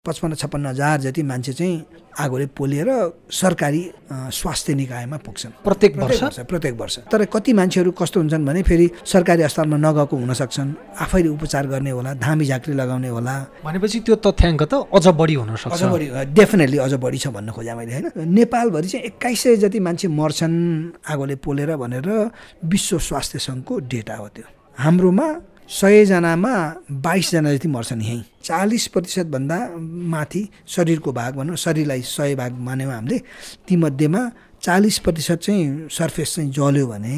पचपन्न छप्पन्न हजार जति मान्छे चाहिँ आगोले पोलिएर सरकारी स्वास्थ्य निकायमा पुग्छन्। प्रत्येक वर्ष? प्रत्येक वर्ष। तर कति मान्छेहरू कस्तो हुन्छन् भने फेरि सरकारी अस्पतालमा नगएको हुन सक्छन् आफैले उपचार गर्ने होला धामी झाँक्री लगाउने होला। भनेपछि त्यो तथ्याङ्क त अझ बढी हुन सक्छ। अझ बढी डेफिनेटली अझ बढी छ भन्न खोजेँ मैले होइन? नेपालभरि चाहिँ एक्काइस सय जति मान्छे मर्छन् आगोले पोलेर भनेर विश्व स्वास्थ्य सङ्घको डेटा हो त्यो। हाम्रोमा सयजनामा बाइसजना जति मर्छन् यहीँ। चालिस प्रतिशतभन्दा माथि शरीरको भाग भनौँ शरीरलाई सय भाग मान्यौँ हामीले तीमध्येमा चालिस प्रतिशत चाहिँ सर्फेस चाहिँ जल्यो भने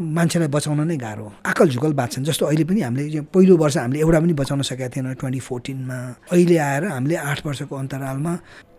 मान्छेलाई बचाउन नै गाह्रो आकल झुकल बाँच्छन् जस्तो अहिले पनि हामीले पहिलो वर्ष हामीले एउटा पनि बचाउन सकेका थिएन ट्वेन्टी फोर्टिनमा। अहिले आएर हामीले आठ वर्षको अन्तरालमा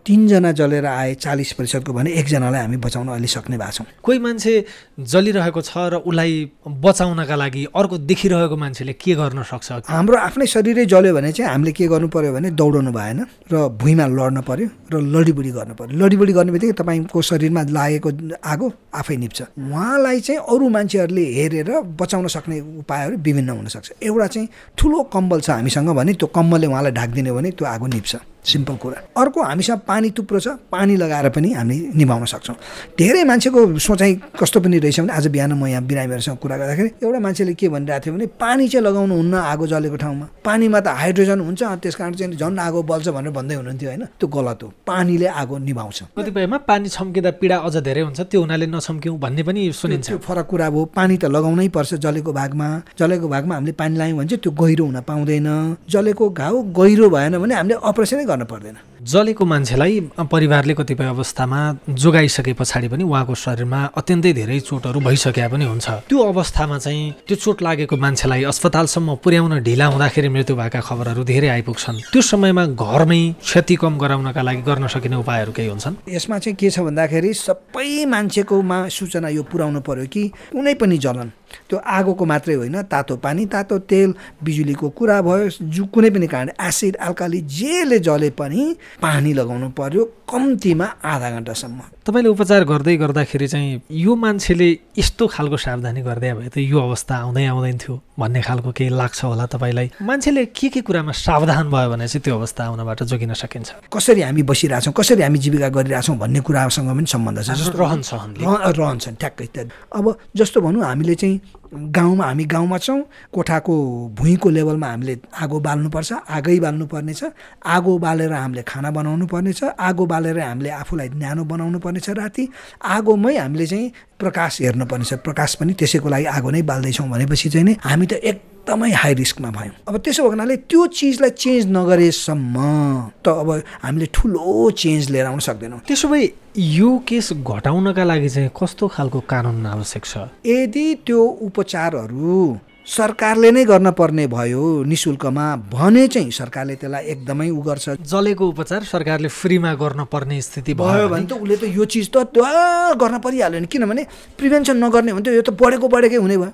तिनजना जलेर आए चालिस प्रतिशतको भने एकजनालाई हामी बचाउन अहिले सक्ने भएको छौँ। कोही मान्छे जलिरहेको छ र उसलाई बचाउनका लागि अर्को देखिरहेको मान्छेले के गर्न सक्छ? हाम्रो आफ्नै शरीरै जल्यो भने चाहिँ हामीले के गर्नु पर्यो भने दौडाउनु भएन र भुइँमा लड्न पर्यो र लडीबुडी गर्नु पर्यो। लडीबुडी गर्ने बित्तिकै तपाईँको शरीरमा लागेको आगो आफै निप्छ। उहाँलाई चाहिँ अरू मान्छेहरूले हेरेर बचाउन सक्ने उपायहरू विभिन्न हुनसक्छ एउटा चाहिँ ठुलो कम्बल छ हामीसँग भने त्यो कम्बलले उहाँलाई ढाकिदिने भने त्यो आगो निप्छ। सिम्पल कुरा। अर्को हामीसँग पानी थुप्रो छ पानी लगाएर पनि हामी निभाउन सक्छौँ। धेरै मान्छेको सोचाइ कस्तो पनि रहेछ भने आज बिहान म यहाँ बिरामीहरूसँग कुरा गर्दाखेरि एउटा मान्छेले के भनिरहेको थियो भने पानी चाहिँ लगाउनु हुन्न आगो जलेको ठाउँमा। पानीमा त हाइड्रोजन हुन्छ त्यस कारण चाहिँ झन् आगो बल्छ भनेर भन्दै हुनुहुन्थ्यो होइन। त्यो गलत हो। पानीले आगो निभाउँछ। कतिपयमा पानी छम्किँदा पीडा अझ धेरै हुन्छ त्यो हुनाले नछम्क्यौँ भन्ने पनि सुनिन्छ। त्यो फरक कुरा हो। पानी त लगाउनै पर्छ जलेको भागमा। जलेको भागमा हामीले पानी लगायौँ भने चाहिँ त्यो गहिरो हुन पाउँदैन। जलेको घाउ गहिरो भएन भने हामीले अपरेसनै गर्न पर्दैन। जलेको मान्छेलाई परिवारले कतिपय अवस्थामा जोगाइसके पछाडि पनि उहाँको शरीरमा अत्यन्तै धेरै चोटहरू भइसकेका पनि हुन्छ। त्यो अवस्थामा चाहिँ त्यो चोट लागेको मान्छेलाई अस्पतालसम्म पुर्याउन ढिला हुँदाखेरि मृत्यु भएका खबरहरू धेरै आइपुग्छन्। त्यो समयमा घरमै क्षति कम गराउनका लागि गर्न सकिने उपायहरू केही हुन्छन्? यसमा चाहिँ के छ भन्दाखेरि सबै मान्छेकोमा सूचना यो पुर्याउनु पर्यो कि कुनै पनि जलन। त्यो आगोको मात्रै होइन तातो पानी तातो तेल बिजुलीको कुरा भयो जु कुनै पनि कारण एसिड अल्काली जेले जले पनि पानी लगाउनु पर्यो कम्तीमा आधा घन्टासम्म। तपाईँले उपचार गर्दै गर्दाखेरि चाहिँ यो मान्छेले यस्तो खालको सावधानी गर्दै भए त यो अवस्था आउँदै आउँदैन थियो भन्ने खालको केही लाग्छ होला तपाईँलाई? मान्छेले के के कुरामा सावधान भयो भने चाहिँ त्यो अवस्था आउनबाट जोगिन सकिन्छ? कसरी हामी बसिरहेछौँ कसरी हामी जीविका गरिरहेछौँ भन्ने कुरासँग पनि सम्बन्ध छ। जस्तो रहन्छ रहन्छन् ठ्याक्कै अब जस्तो भनौँ हामीले चाहिँ गाउँमा हामी गाउँमा छौँ कोठाको भुइँको लेभलमा हामीले आगो बाल्नुपर्छ आगै बाल्नु पर्नेछ आगो बालेर हामीले खाना बनाउनु पर्नेछ आगो बालेर हामीले आफूलाई न्यानो बनाउनु पर्नेछ राति आगोमै हामीले चाहिँ प्रकाश हेर्नुपर्नेछ प्रकाश पनि त्यसैको लागि आगो नै बाल्दैछौँ भनेपछि चाहिँ नि हामी त एक एकदमै हाई रिस्कमा भयौँ। अब त्यसो भएको हुनाले त्यो चिजलाई चेन्ज नगरेसम्म त अब हामीले ठुलो चेन्ज लिएर आउन सक्दैनौँ। त्यसो भए यो केस घटाउनका लागि चाहिँ कस्तो खालको कानुन आवश्यक छ? यदि त्यो उपचारहरू सरकारले नै गर्न पर्ने भयो नि शुल्कमा भने चाहिँ सरकारले त्यसलाई एकदमै उ गर्छ। जलेको उपचार सरकारले फ्रीमा गर्न पर्ने स्थिति भयो भने? त उसले त यो चिज त गर्न परिहाल्यो नि। किनभने प्रिभेन्सन नगर्ने भने त यो त बढेको बढेकै हुने भयो।